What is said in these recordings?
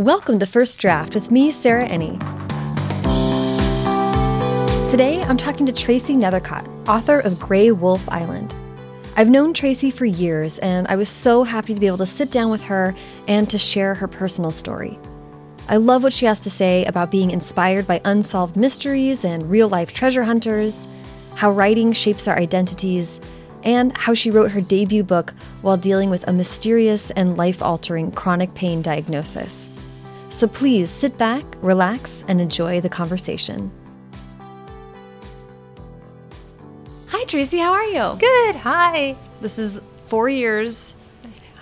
Welcome to First Draft with me, Sarah Enni. Today, I'm talking to Tracey Neithercott, author of Gray Wolf Island. I've known Tracey for years, and I was so happy to be able to sit down with her and to share her personal story. I love what she has to say about being inspired by unsolved mysteries and real life treasure hunters, how writing shapes our identities, and how she wrote her debut book while dealing with a mysterious and life altering chronic pain diagnosis. So please sit back, relax, and enjoy the conversation. Hi, Tracey, how are you? Good. Hi. This is four years,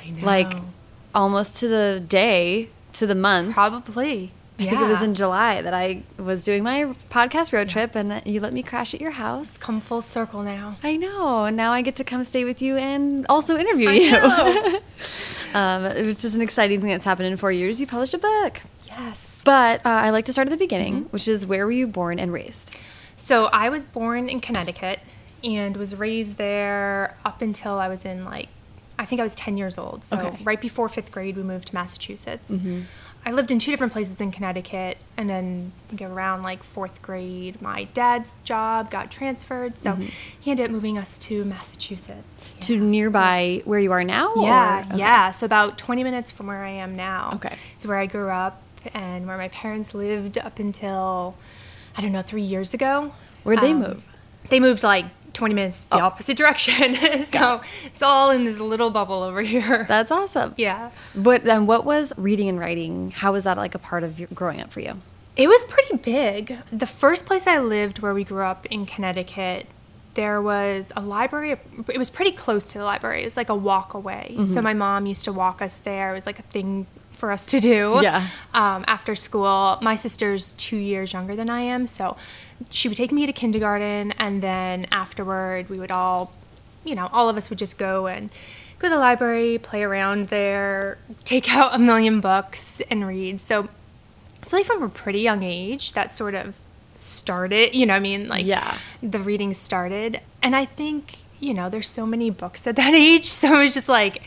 I know. like almost to the day, to the month. probably. I think it was in July that I was doing my podcast road trip and that you let me crash at your house. come full circle now. I know. And now I get to come stay with you and also interview I you. um, which is an exciting thing that's happened in four years. You published a book. Yes. But uh, I like to start at the beginning, Mm-hmm. which is where were you born and raised? So I was born in Connecticut and was raised there up until I was in like I think I was 10 years old. So Okay. right before 5th grade we moved to Massachusetts. I lived in two different places in Connecticut and then I think around like 4th grade my dad's job got transferred. So he ended up moving us to Massachusetts. To nearby where you are now? Yeah, okay. yeah. So about 20 minutes from where I am now. Okay. It's where I grew up and where my parents lived up until, I don't know, three years ago. Where'd they Um, move? They moved like 20 minutes the opposite direction. so it's all in this little bubble over here. That's awesome. yeah. But then what was reading and writing? How was that like a part of your growing up for you? It was pretty big. The first place I lived where we grew up in Connecticut, there was a library. It was pretty close to the library. It was like a walk away. Mm-hmm. So my mom used to walk us there. It was like a thing for us to do Yeah. um, after school. My sister's two years younger than I am. So she would take me to kindergarten. And then afterward, we would all, you know, all of us would just go and go to the library, play around there, take out a million books and read. So I feel like from a pretty young age that sort of started, you know, I mean, like Yeah. the reading started. And I think, you know, there's so many books at that age. So it was just like,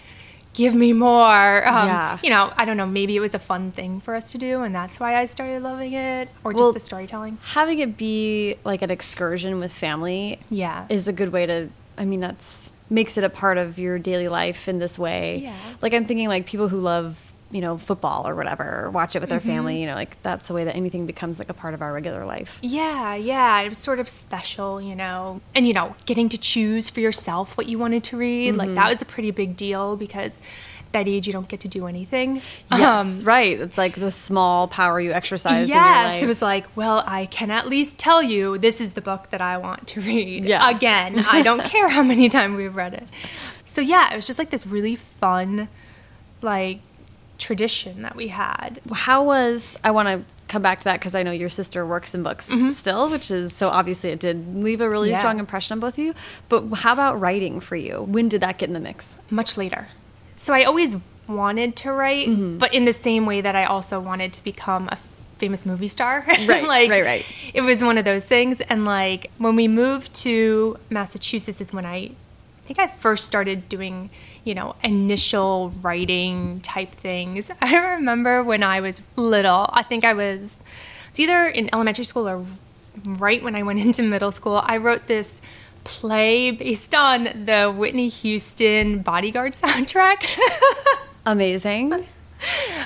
give me more. Um, Yeah. You know, I don't know, maybe it was a fun thing for us to do. And that's why I started loving it or just the storytelling. Having it be like an excursion with family Yeah. is a good way to I mean that's makes it a part of your daily life in this way. Yeah. Like I'm thinking like people who love, you know, football or whatever, or watch it with their Mm-hmm. family, you know, like that's the way that anything becomes like a part of our regular life. Yeah, yeah. It was sort of special, you know. And, you know, getting to choose for yourself what you wanted to read, like Mm-hmm. that was a pretty big deal because that age you don't get to do anything. Yes, Um, right. It's like the small power you exercise in your Yes, it was like, well, I can at least tell you this is the book that I want to read. Yeah. Again, I don't care how many times we've read it. So yeah, it was just like this really fun, like tradition that we had. How was I want to come back to that because I know your sister works in books still, which is so obviously it did leave a really. Yeah. strong impression on both of you. But how about writing for you? When did that get in the mix? Much later. So I always wanted to write, Mm-hmm. but in the same way that I also wanted to become a famous movie star. Right, like, right, right. It was one of those things. And like when we moved to Massachusetts is when I think I first started doing, you know, initial writing type things. I remember when I was little, I think I was it's either in elementary school or right when I went into middle school, I wrote this play based on the Whitney Houston Bodyguard soundtrack. Amazing.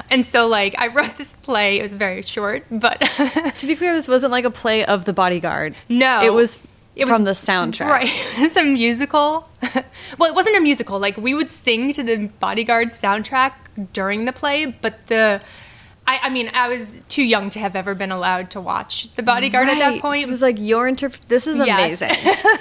and so like I wrote this play, it was very short, but to be clear, this wasn't like a play of The Bodyguard. No. it was It from was- the soundtrack. Right. It was a musical. well, it wasn't a musical. Like we would sing to the Bodyguard soundtrack during the play, but the I, I mean, I was too young to have ever been allowed to watch The Bodyguard at that point. It was like your interpret. This is Yes. amazing.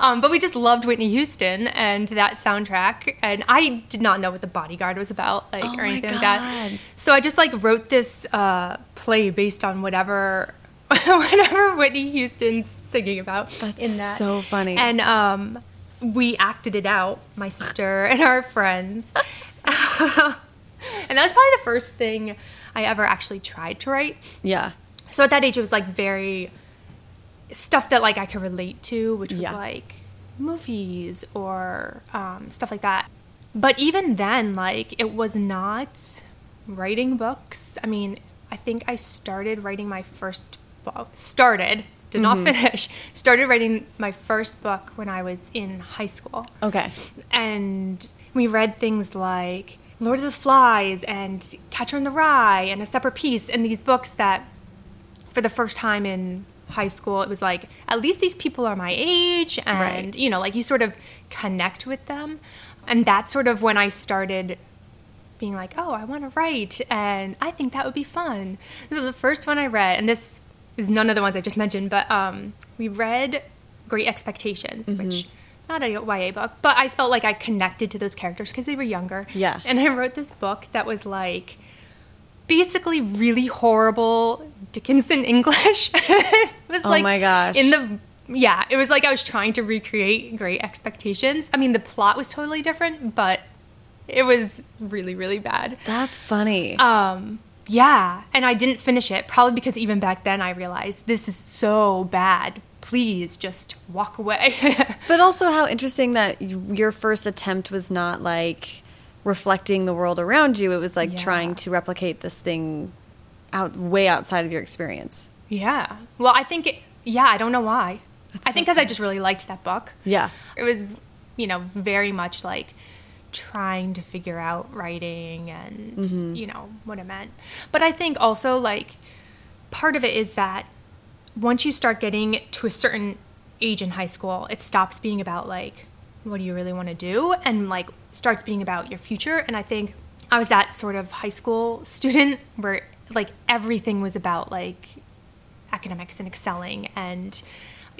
Um, but we just loved Whitney Houston and that soundtrack, and I did not know what The Bodyguard was about, like Oh or anything like that. So I just like wrote this uh, play based on whatever, whatever Whitney Houston's singing about That's in that. so funny. And um, we acted it out, my sister and our friends, and that was probably the first thing I ever actually tried to write. yeah. So at that age, it was like very stuff that like I could relate to, which was Yeah. like movies or um, stuff like that. But even then, like it was not writing books. I mean, I think I started writing my first book. Started, did not mm-hmm. finish. Started writing my first book when I was in high school. Okay. And we read things like Lord of the Flies and Catcher in the Rye and A Separate Peace and these books that for the first time in high school it was like at least these people are my age and Right. you know like you sort of connect with them and that's sort of when I started being like, oh, I want to write, and I think that would be fun. This is the first one I read, and this is none of the ones I just mentioned, but um, we read Great Expectations, Mm-hmm. which not a YA book, but I felt like I connected to those characters because they were younger. Yeah. And I wrote this book that was like basically really horrible Dickensian English. it was Oh like my gosh. in the yeah, it was like I was trying to recreate Great Expectations. I mean, the plot was totally different, but it was really really bad. That's funny. Um, yeah, and I didn't finish it probably because even back then I realized this is so bad. Please just walk away. But also, how interesting that your first attempt was not like reflecting the world around you. It was like Yeah. trying to replicate this thing out way outside of your experience. yeah. Well, I think it, yeah, I don't know why. That's I so think because I just really liked that book. Yeah. It was, you know, very much like trying to figure out writing and, Mm-hmm. you know, what it meant. But I think also, like, part of it is that once you start getting to a certain age in high school, it stops being about, like, what do you really want to do? And, like, starts being about your future. And I think I was that sort of high school student where, like, everything was about, like, academics and excelling and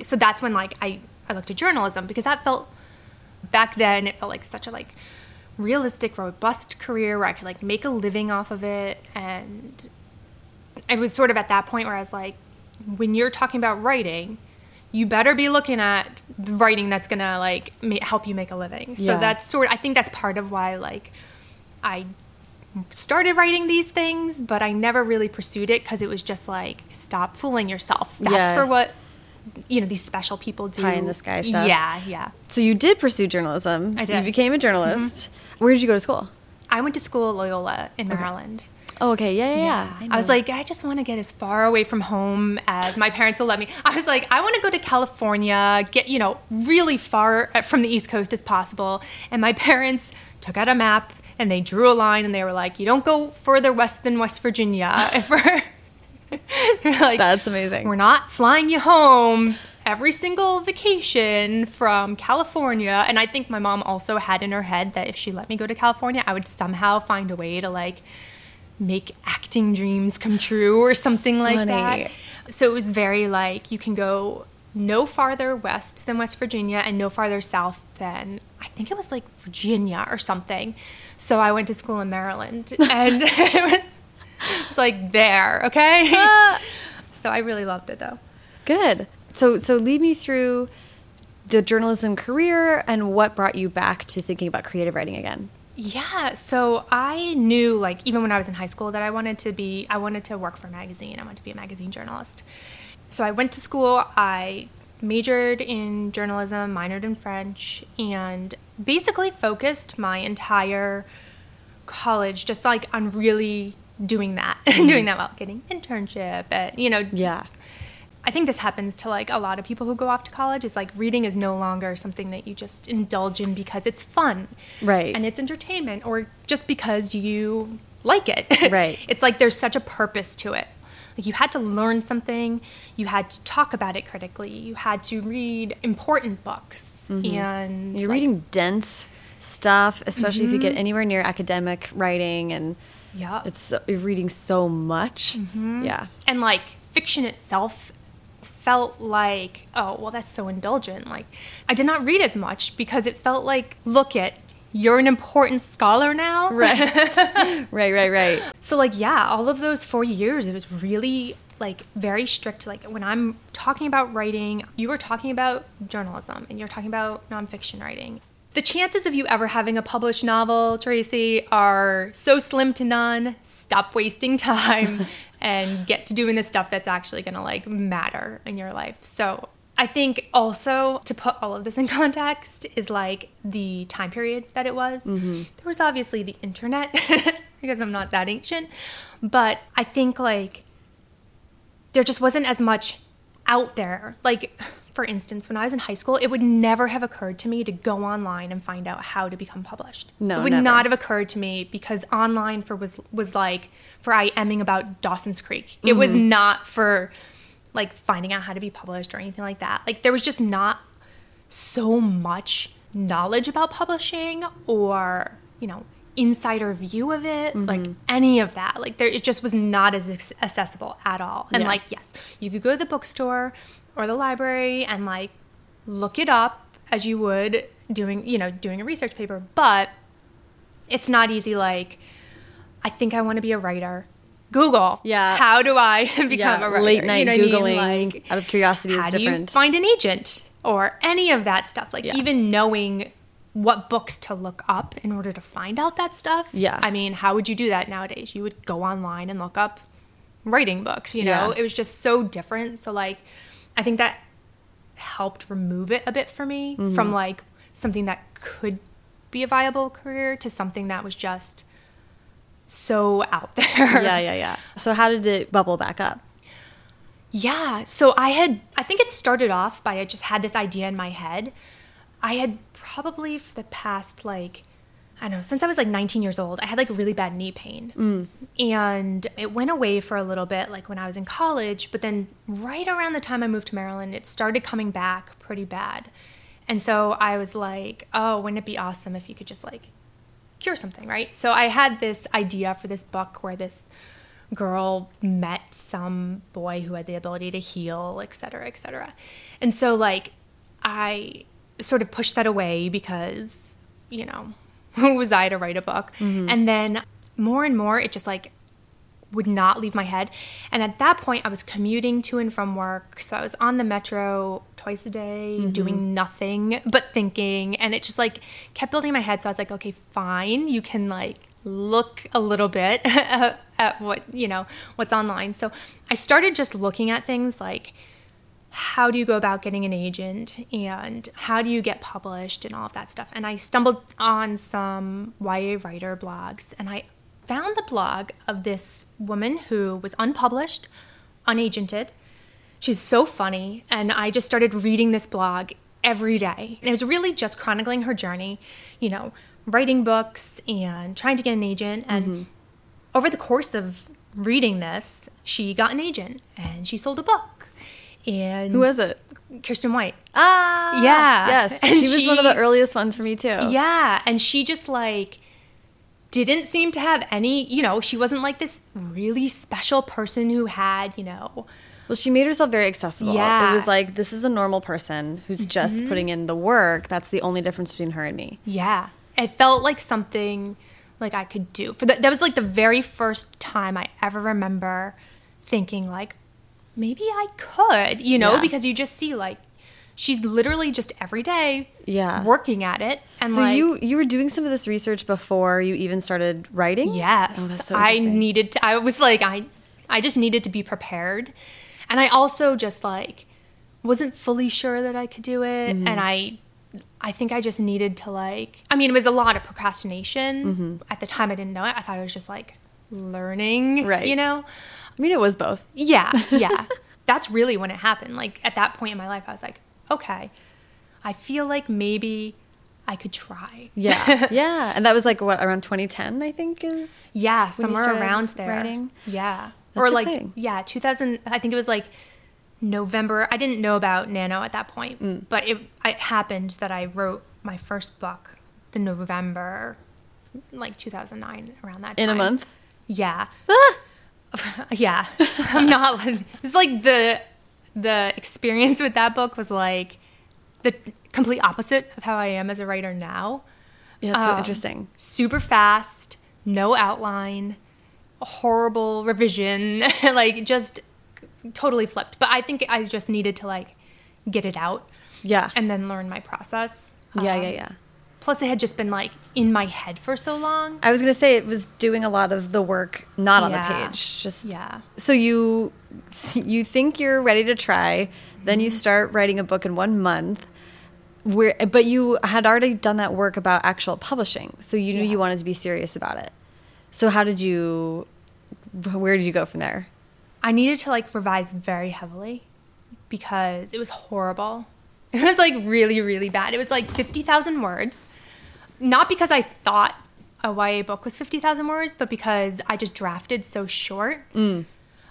so that's when like I, I looked at journalism because that felt back then it felt like such a like realistic robust career where i could like make a living off of it and it was sort of at that point where i was like when you're talking about writing you better be looking at the writing that's gonna like ma- help you make a living so Yeah. that's sort Of, I think that's part of why like i started writing these things but i never really pursued it because it was just like stop fooling yourself that's Yeah. for what you know these special people do Pie in the sky stuff. yeah yeah So you did pursue journalism. I did. You became a journalist. Where did you go to school? i went to school at loyola in maryland Oh, okay. Yeah, yeah, yeah. I, was like, I just want to get as far away from home as my parents will let me. I was like, I want to go to California, get, you know, really far uh, from the East Coast as possible. And my parents took out a map and they drew a line and they were like, you don't go further west than West Virginia. They're like, That's amazing. we're not flying you home every single vacation from California. And I think my mom also had in her head that if she let me go to California, I would somehow find a way to like make acting dreams come true or something like Funny. that. So it was very like you can go no farther west than West Virginia and no farther south than I think it was like Virginia or something. So I went to school in Maryland and it's like there, okay? Uh. so I really loved it though. Good. So, so lead me through the journalism career and what brought you back to thinking about creative writing again. Yeah, so I knew like even when I was in high school that I wanted to be I wanted to work for a magazine. I wanted to be a magazine journalist. So I went to school, I majored in journalism, minored in French, and basically focused my entire college just like on really doing that, and doing that while getting internship, and, you know, Yeah. I think this happens to like a lot of people who go off to college. It's like reading is no longer something that you just indulge in because it's fun. Right. And it's entertainment or just because you like it. Right. it's like there's such a purpose to it. Like you had to learn something, you had to talk about it critically, you had to read important books and Mm-hmm. You're like- reading dense stuff, especially if you get anywhere near academic writing, and Yeah. it's so- you're reading so much. Mm-hmm. Yeah. and like fiction itself felt like oh well that's so indulgent like i did not read as much because it felt like look it you're an important scholar now Right. right. Right. Right. so like yeah all of those four years it was really like very strict like when i'm talking about writing you were talking about journalism and you're talking about nonfiction writing the chances of you ever having a published novel tracey are so slim to none stop wasting time and get to doing the stuff that's actually going to like matter in your life so I think also to put all of this in context is like the time period that it was. Mm-hmm. There was obviously the internet. because I'm not that ancient. But I think like there just wasn't as much out there. Like, for instance, when I was in high school, it would never have occurred to me to go online and find out how to become published. No, it would never. not have occurred to me because online for was was like for I emming about Dawson's Creek. It was Mm-hmm. not for like finding out how to be published or anything like that. Like there was just not so much knowledge about publishing or you know insider view of it like any of that like there it just was not as accessible at all and Yeah. like yes you could go to the bookstore or the library and like look it up as you would doing you know doing a research paper but it's not easy like i think i want to be a writer google Yeah. how do i become Yeah, a writer late night you know what I mean? Googling Like, out of curiosity is how do you different. find an agent or any of that stuff like Yeah. even knowing what books to look up in order to find out that stuff Yeah. i mean how would you do that nowadays you would go online and look up writing books you know Yeah. it was just so different so like i think that helped remove it a bit for me Mm-hmm. from like something that could be a viable career to something that was just so out there yeah, yeah, yeah. So how did it bubble back up? Yeah. So I had, I think it started off by I just had this idea in my head. I had probably for the past like, I don't know, since I was like 19 years old, I had like really bad knee pain. Mm. And it went away for a little bit, like when I was in college. But then right around the time I moved to Maryland, it started coming back pretty bad. And so I was like, oh, wouldn't it be awesome if you could just like cure something, right? So I had this idea for this book where this girl met some boy who had the ability to heal, et cetera, et cetera. And so, like, I sort of pushed that away because, you know, who was I to write a book? Mm-hmm. And then more and more, it just like would not leave my head. And at that point, I was commuting to and from work. So I was on the metro twice a day, mm-hmm. doing nothing but thinking. And it just like kept building my head. So I was like, okay, fine. You can like look a little bit at what, you know, what's online. So I started just looking at things like, how do you go about getting an agent and how do you get published and all of that stuff. And I stumbled on some YA writer blogs and I found the blog of this woman who was unpublished, unagented. She's so funny. And I just started reading this blog every day. And it was really just chronicling her journey, you know, writing books and trying to get an agent. And mm-hmm. over the course of reading this, she got an agent and she sold a book. And Who was it? Kiersten White. Ah, Yeah. Yes, And she was one of the earliest ones for me too. Yeah, and she just like didn't seem to have any, you know, she wasn't like this really special person who had, you know, Well, she made herself very accessible. Yeah. It was like this is a normal person who's just putting in the work. That's the only difference between her and me. yeah. It felt like something like I could do. For the, that was like the very first time I ever remember thinking like maybe I could, you know, Yeah. because you just see like she's literally just every day Yeah. working at it and So like you you were doing some of this research before you even started writing. Yes. Oh, that's so I needed to I was like I I just needed to be prepared. And I also just like wasn't fully sure that I could do it Mm-hmm. and I I think I just needed to like I mean it was a lot of procrastination. Mm-hmm. At the time I didn't know it. I thought it was just like learning, Right. you know? I mean, it was both. Yeah, yeah. That's really when it happened. Like at that point in my life I was like, okay. I feel like maybe I could try. Yeah, yeah, and that was like what around 2010, I think is. Yeah, somewhere around there. writing? Yeah. That's or like exciting. yeah, 2000 I think it was like November. I didn't know about Nano at that point, Mm. but it, it happened that I wrote my first book the November like 2009 around that time. In a month? Yeah. yeah. I'm not it's like the the experience with that book was like the complete opposite of how I am as a writer now Yeah, that's so Um, interesting. super fast, no outline, horrible revision, like just totally flipped. But I think I just needed to like get it out Yeah, and then learn my process. yeah, Um, yeah, yeah. Plus, it had just been like in my head for so long. I was gonna say it was doing a lot of the work not on Yeah. the page. Just Yeah. So you you think you're ready to try, then Mm-hmm. you start writing a book in one month. Where, but you had already done that work about actual publishing, so you knew Yeah. you wanted to be serious about it. So how did you? Where did you go from there? I needed to like revise very heavily because it was horrible. It was like really, really bad. It was like 50,000 words. Not because I thought a YA book was 50,000 words, but because I just drafted so short.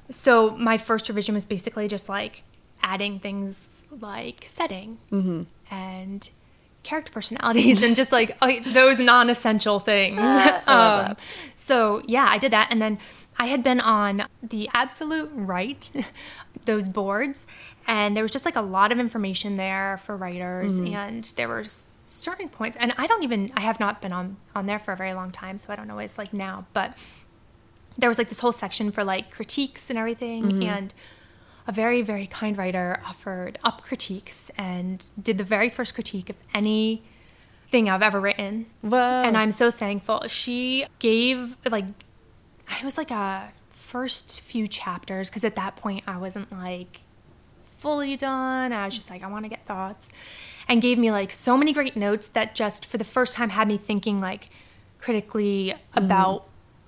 So my first revision was basically just like adding things like setting and character personalities and just like uh, those non-essential things. um, so yeah, I did that, and then I had been on the Absolute Write, those boards, and there was just like a lot of information there for writers, and there was certain and I don't even I have not been on on there for a very long time, so I don't know what it's like now, but there was like this whole section for like critiques and everything mm-hmm. and a very very kind writer offered up critiques and did the very first critique of any thing i've ever written. Whoa. and i'm so thankful. She gave like i was like a first few chapters because at that point i wasn't like fully done. I was just like i want to get thoughts and gave me like so many great notes that just for the first time had me thinking like critically about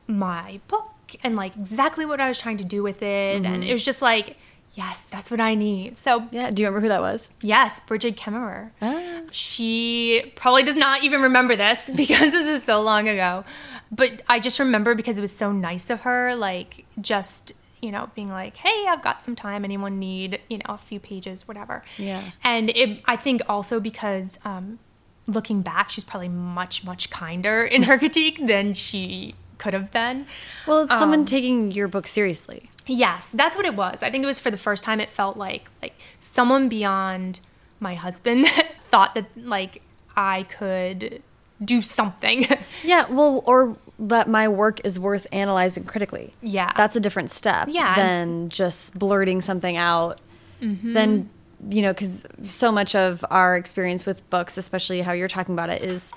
my book and like exactly what I was trying to do with it. And it was just like, yes, that's what I need. So, Yeah. Do you remember who that was? yes, Brigid Kemmerer. Ah. She probably does not even remember this because this is so long ago. But I just remember because it was so nice of her, like just, you know, being like, hey, I've got some time. Anyone need, you know, a few pages, whatever. Yeah. And it, I think also because um, looking back, she's probably much, much kinder in her critique than she could have been. Well, it's someone taking your book seriously. Yes, that's what it was. I think it was for the first time it felt like like someone beyond my husband thought that like I could do something. Yeah, well, or that my work is worth analyzing critically. Yeah. That's a different step Yeah. than just blurting something out. Then, you know, because so much of our experience with books, especially how you're talking about it, is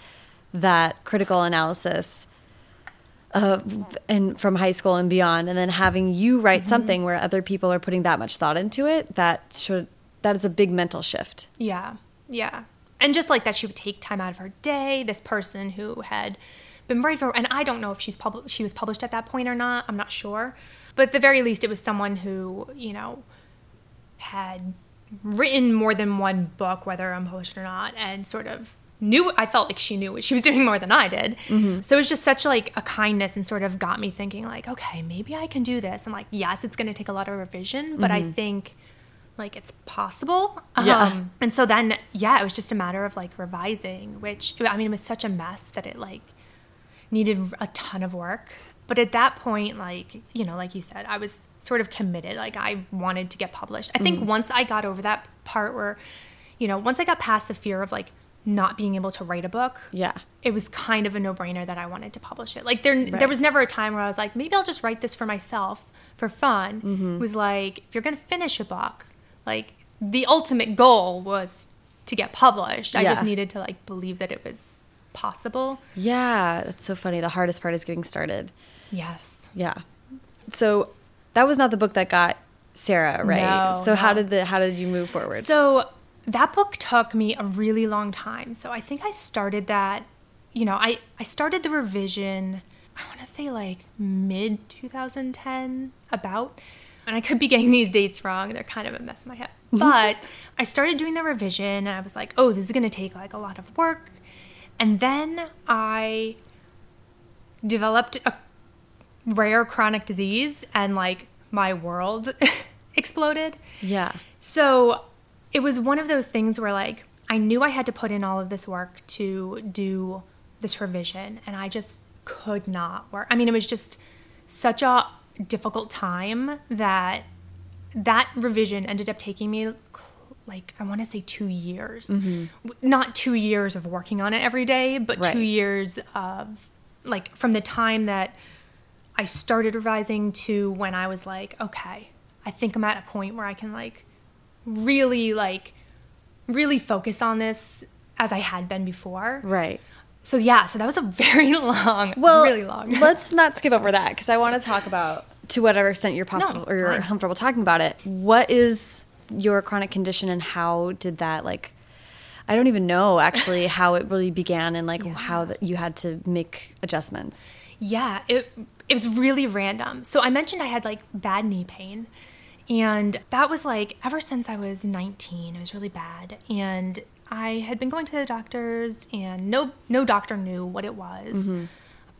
that critical analysis. Uh, and from high school and beyond, and then having you write something where other people are putting that much thought into it, that should that is a big mental shift. Yeah, yeah. And just like that, she would take time out of her day. This person who had been writing for, and I don't know if she's pub- she was published at that point or not. I'm not sure, but at the very least, it was someone who you know had written more than one book, whether unpublished or not, and sort of knew. I felt like she knew what she was doing more than I did. So it was just such like a kindness, and sort of got me thinking like, okay, maybe I can do this. And like, yes, it's going to take a lot of revision, but I think like it's possible. Yeah. Um, and so then, yeah, it was just a matter of like revising, which I mean, it was such a mess that it like needed a ton of work. But at that point, like, you know, like you said, I was sort of committed. Like, I wanted to get published. I think once I got over that part where, you know, once I got past the fear of like not being able to write a book, Yeah. it was kind of a no-brainer that I wanted to publish it. Like there there was never a time where I was like, maybe I'll just write this for myself for fun. Mm-hmm. It was like if you're going to finish a book, like the ultimate goal was to get published. I just needed to like believe that it was possible. Yeah, that's so funny. The hardest part is getting started. Yes. Yeah. So that was not the book that got Sarah, right? No, so how did the how did you move forward? So that book took me a really long time. So I think I started that, you know, I, I started the revision, I want to say like mid 2010, about. And I could be getting these dates wrong. They're kind of a mess in my head. But I started doing the revision and I was like, oh, this is going to take like a lot of work. And then I developed a rare chronic disease and like my world exploded. yeah. So it was one of those things where like I knew I had to put in all of this work to do this revision and I just could not work. I mean, it was just such a difficult time that that revision ended up taking me like I want to say 2 years. Mm-hmm. W- Not 2 years of working on it every day, but 2 years of like from the time that I started revising to when I was like, okay, I think I'm at a point where I can like really like really focus on this as I had been before. Right. So yeah, so that was a very long, Well, really long. let's not skip over that because I want to talk about to whatever extent you're possible or you're fine. comfortable talking about it. What is your chronic condition and how did that like? I don't even know actually how it really began and like yeah. how the, you had to make adjustments. Yeah, it it was really random. So I mentioned I had like bad knee pain. And that was like ever since I was 19, it was really bad. And I had been going to the doctors and no no doctor knew what it was. Mm-hmm.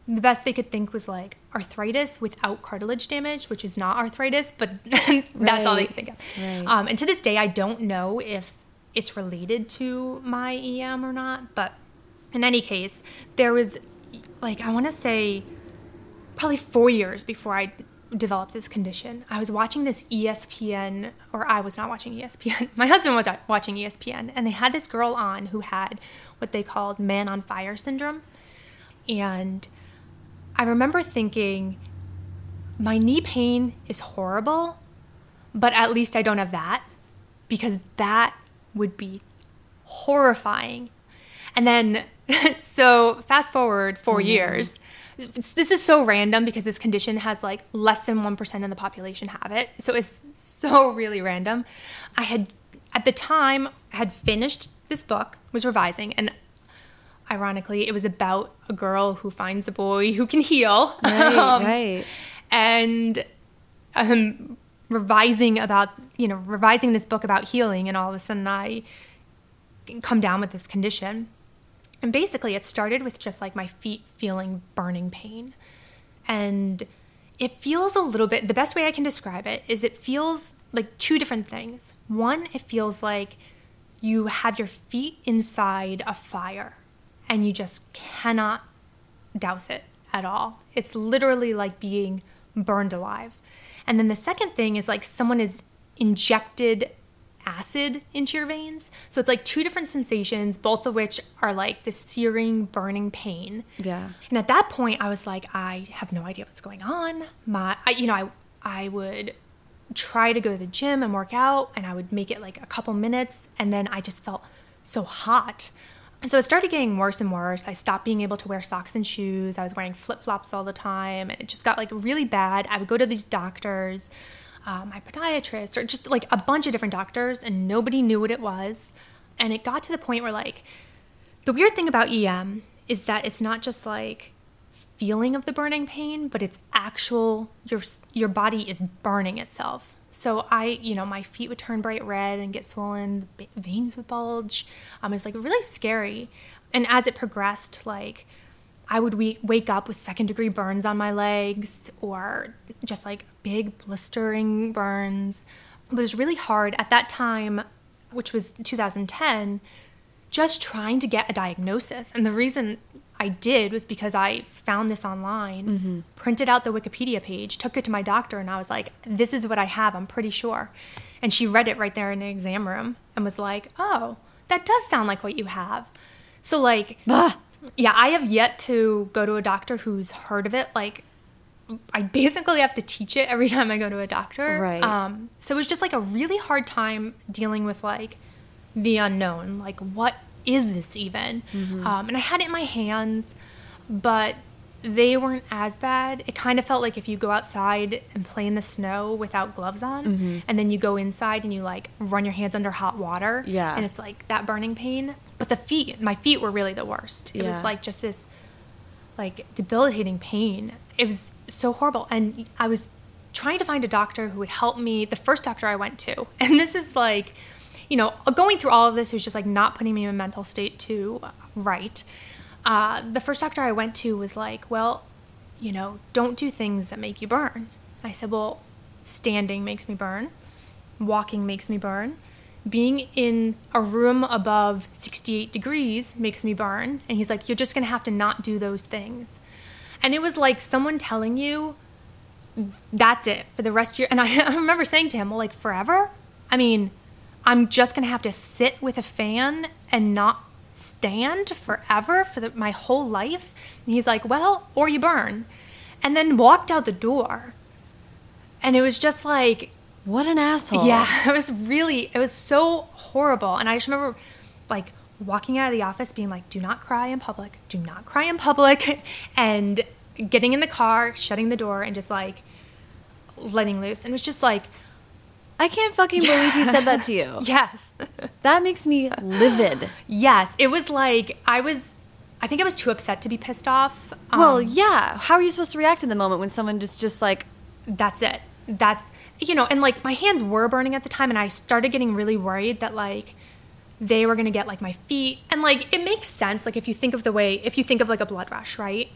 The best they could think was like arthritis without cartilage damage, which is not arthritis, but that's right. all they could think of. Right. Um, and to this day, I don't know if it's related to my EM or not. But in any case, there was like I want to say probably four years before I developed this condition. I was watching this ESPN, or I was not watching ESPN. My husband was watching ESPN, and they had this girl on who had what they called man on fire syndrome. And I remember thinking, my knee pain is horrible, but at least I don't have that because that would be horrifying. And then, so fast forward 4 mm-hmm. years this is so random because this condition has like less than 1% of the population have it. So it's so really random. I had at the time had finished this book, was revising and ironically it was about a girl who finds a boy who can heal. Right, um, right. And um revising about, you know, revising this book about healing and all of a sudden I come down with this condition and basically, it started with just like my feet feeling burning pain. And it feels a little bit, the best way I can describe it is it feels like two different things. One, it feels like you have your feet inside a fire and you just cannot douse it at all. It's literally like being burned alive. And then the second thing is like someone is injected acid into your veins. So it's like two different sensations, both of which are like this searing, burning pain. Yeah. And at that point, I was like, I have no idea what's going on. My, I, you know, I, I would try to go to the gym and work out, and I would make it like a couple minutes, and then I just felt so hot. And so it started getting worse and worse. I stopped being able to wear socks and shoes. I was wearing flip flops all the time, and it just got like really bad. I would go to these doctors uh, my podiatrist, or just like a bunch of different doctors, and nobody knew what it was. And it got to the point where, like, the weird thing about EM is that it's not just like feeling of the burning pain, but it's actual your your body is burning itself. So I, you know, my feet would turn bright red and get swollen, veins would bulge. Um, it was like really scary. And as it progressed, like I would we- wake up with second degree burns on my legs or just like big blistering burns. But it was really hard at that time, which was 2010, just trying to get a diagnosis. And the reason I did was because I found this online, mm-hmm. printed out the Wikipedia page, took it to my doctor, and I was like, this is what I have, I'm pretty sure. And she read it right there in the exam room and was like, oh, that does sound like what you have. So, like, ah yeah, I have yet to go to a doctor who's heard of it. Like, I basically have to teach it every time I go to a doctor. Right. Um, so it was just like a really hard time dealing with like the unknown. Like, what is this even? Mm-hmm. Um, and I had it in my hands, but they weren't as bad. It kind of felt like if you go outside and play in the snow without gloves on, mm-hmm. and then you go inside and you like run your hands under hot water. Yeah. And it's like that burning pain. But the feet, my feet were really the worst. It yeah. was like just this like debilitating pain. It was so horrible. And I was trying to find a doctor who would help me. The first doctor I went to, and this is like, you know, going through all of this was just like not putting me in a mental state to right. Uh, the first doctor I went to was like, well, you know, don't do things that make you burn. I said, well, standing makes me burn, walking makes me burn, being in a room above 68 degrees makes me burn. And he's like, You're just going to have to not do those things. And it was like someone telling you, That's it for the rest of your. And I, I remember saying to him, Well, like forever? I mean, I'm just going to have to sit with a fan and not stand forever for the, my whole life? And he's like, Well, or you burn. And then walked out the door. And it was just like, what an asshole. Yeah, it was really, it was so horrible. And I just remember like walking out of the office being like, do not cry in public, do not cry in public. and getting in the car, shutting the door, and just like letting loose. And it was just like I can't fucking believe he said that to you. Yes. That makes me livid. yes. It was like, I was, I think I was too upset to be pissed off. Well, Um, yeah. How are you supposed to react in the moment when someone just just like that's it. That's, you know, and like my hands were burning at the time and I started getting really worried that like, they were gonna get like my feet and like it makes sense like if you think of the way if you think of like a blood rush right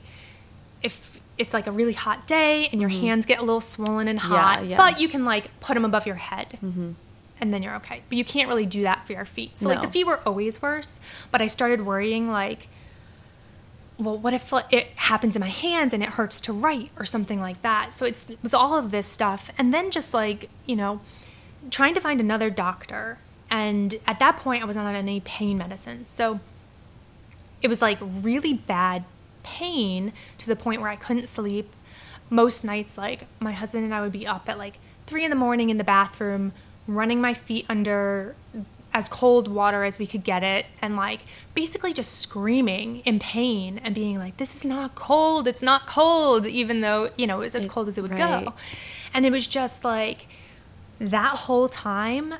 if it's like a really hot day and your mm-hmm. hands get a little swollen and hot yeah. yeah. but you can like put them above your head mm-hmm. and then you're okay. But you can't really do that for your feet. So like the feet were always worse but i started worrying like well what if it happens in my hands and it hurts to write or something like that? So it's, it was all of this stuff. And then just like you know trying to find another doctor. And at that point i wasn't on any pain medicine. So it was like really bad pain to the point where I couldn't sleep. Most nights, like my husband and I would be up at like three in the morning in the bathroom, running my feet under as cold water as we could get it, and like basically just screaming in pain and being like, This is not cold, it's not cold, even though, you know, it was as cold as it would right. go. And it was just like that whole time,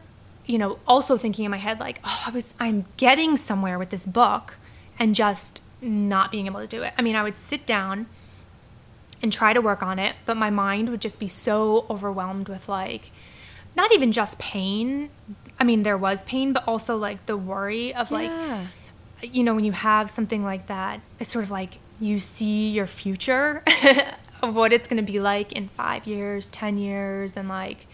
you know, also thinking in my head like, oh, I was I'm getting somewhere with this book and just not being able to do it. I mean, I would sit down and try to work on it, but my mind would just be so overwhelmed with like not even just pain. I mean, there was pain, but also like the worry of like Yeah. you know, when you have something like that, it's sort of like you see your future of what it's going to be like in five years, 10 years, and like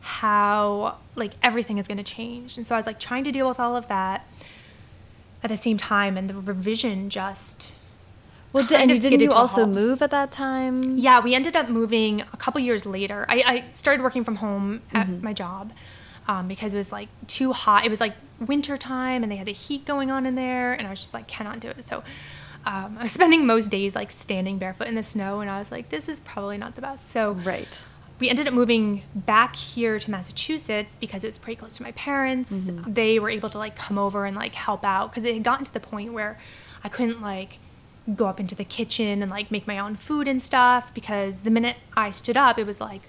how like everything is going to change. And so I was like trying to deal with all of that at the same time, and the revision just. Well, did, and didn't you also move at that time? Yeah, we ended up moving a couple years later. I, I started working from home at my job um, because it was like too hot. It was like winter time and they had the heat going on in there, and I was just like, cannot do it. So um, I was spending most days like standing barefoot in the snow, and I was like, this is probably not the best. So Right. We ended up moving back here to Massachusetts because it was pretty close to my parents. Mm-hmm. They were able to like come over and like help out because it had gotten to the point where I couldn't like go up into the kitchen and like make my own food and stuff because the minute I stood up, it was like,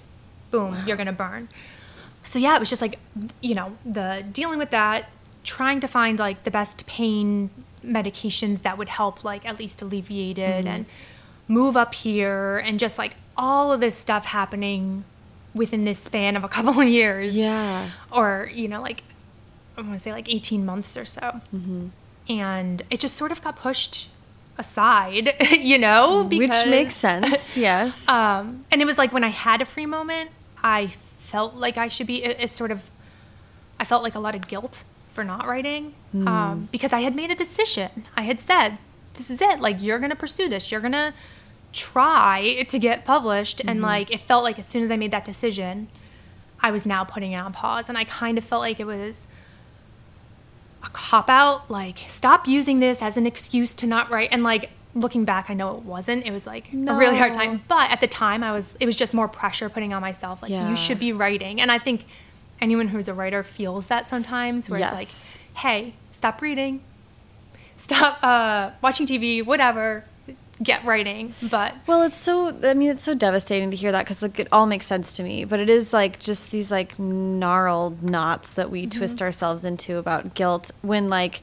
boom, you're gonna burn. So yeah, it was just like, you know, the dealing with that, trying to find like the best pain medications that would help like at least alleviate it mm-hmm. and move up here and just like all of this stuff happening within this span of a couple of years Yeah. or you know like i want to say like 18 months or so Mm-hmm. and it just sort of got pushed aside you know Which makes sense. Yes. um, and it was like when I had a free moment, I felt like I should be. It, it's sort of, I felt like a lot of guilt for not writing um, because I had made a decision. I had said, "This is it. Like you're gonna pursue this. You're gonna try to get published." And like it felt like as soon as I made that decision, I was now putting it on pause, and I kind of felt like it was a cop out like stop using this as an excuse to not write. And like looking back i know it wasn't. It was like a really hard time. But at the time i was it was just more pressure putting on myself like Yeah. you should be writing. And i think anyone who's a writer feels that sometimes where Yes. it's like hey stop reading. Stop uh, watching tv whatever get writing but Well, it's so. I mean, it's so devastating to hear that because like it all makes sense to me. But it is like just these like gnarled knots that we mm-hmm. twist ourselves into about guilt. When like,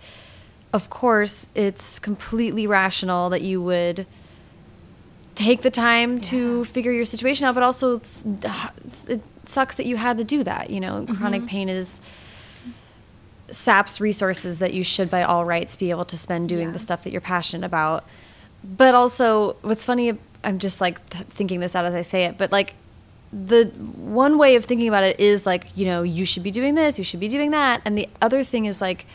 of course, it's completely rational that you would take the time to figure your situation out. But also, it's, it sucks that you had to do that. You know, mm-hmm. chronic pain is saps resources that you should by all rights be able to spend doing Yeah. the stuff that you're passionate about but also what's funny i'm just like th- thinking this out as i say it but like the one way of thinking about it is like you know you should be doing this you should be doing that and the other thing is like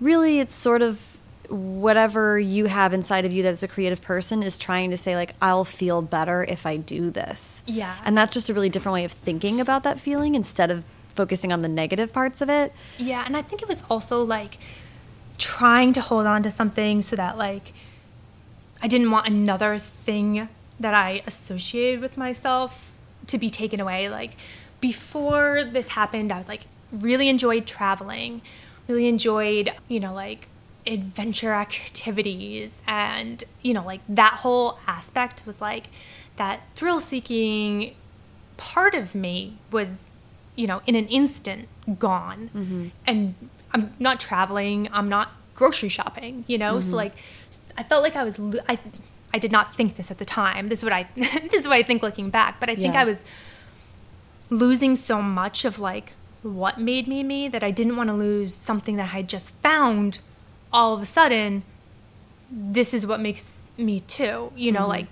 really it's sort of whatever you have inside of you that's a creative person is trying to say like i'll feel better if i do this Yeah. and that's just a really different way of thinking about that feeling instead of focusing on the negative parts of it Yeah, and I think it was also like trying to hold on to something so that like I didn't want another thing that I associated with myself to be taken away. Like before this happened, I was like really enjoyed traveling, really enjoyed, you know, like adventure activities and, you know, like that whole aspect was like that thrill seeking part of me was you know, in an instant gone. Mm-hmm. And I'm not traveling, I'm not grocery shopping, you know? So mm-hmm. like I felt like I was lo- I I did not think this at the time. This is what I this is what I think looking back, but I think Yeah. I was losing so much of like what made me me that I didn't want to lose something that I had just found all of a sudden this is what makes me too. You know, mm-hmm. like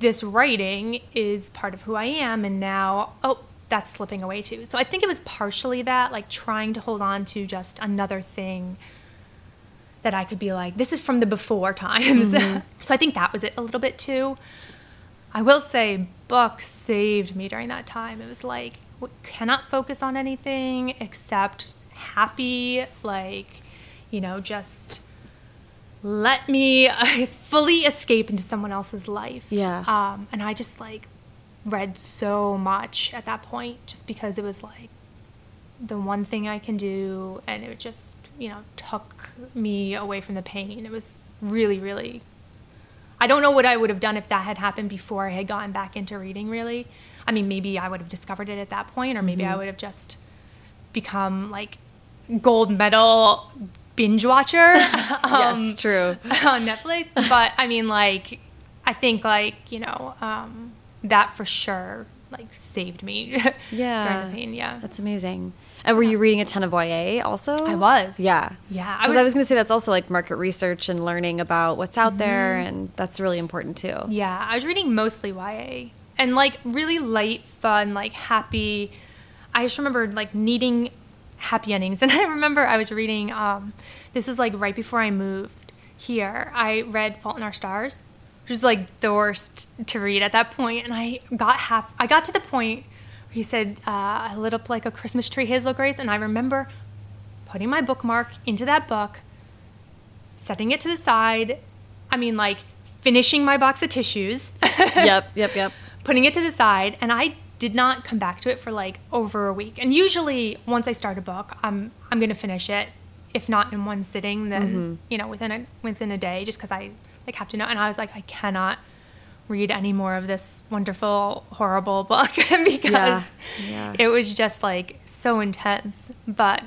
this writing is part of who I am and now oh that's slipping away too. So I think it was partially that like trying to hold on to just another thing that I could be like this is from the before times. so I think that was it a little bit too. I will say, books saved me during that time. It was like, cannot focus on anything except happy, like, you know, just let me uh, fully escape into someone else's life. Yeah. Um, and I just like read so much at that point just because it was like the one thing I can do. And it just, you know, took me away from the pain. It was really, really I don't know what I would have done if that had happened before I had gotten back into reading, really. I mean, maybe I would have discovered it at that point, or maybe I would have just become like gold medal binge watcher um, yes, true. on Netflix. But I mean, like, I think, like, you know, um, that for sure, like, saved me Yeah. during the pain. Yeah. That's amazing. And were you reading a ton of YA also? I was. Yeah. Yeah, I Because I was- was, going to say that's also like market research and learning about what's out there, and that's really important too. Yeah, I was reading mostly YA and like really light, fun, like happy. I just remember like needing happy endings, and I remember I was reading. Um, this is like right before I moved here. I read *Fault in Our Stars*, which was like the worst to read at that point, and I got half. I got to the point he said, uh, "I lit up like a Christmas tree, Hazel Grace," and I remember putting my bookmark into that book setting it to the side. I mean, like finishing my box of tissues, yep, yep, yep. putting it to the side, and I did not come back to it for like over a week. And usually, once I start a book, I'm I'm gonna finish it. If not in one sitting, then you know within a within a day, just because I like have to know. And I was like, I cannot read any more of this wonderful, horrible book because Yeah, yeah. it was just like so intense. But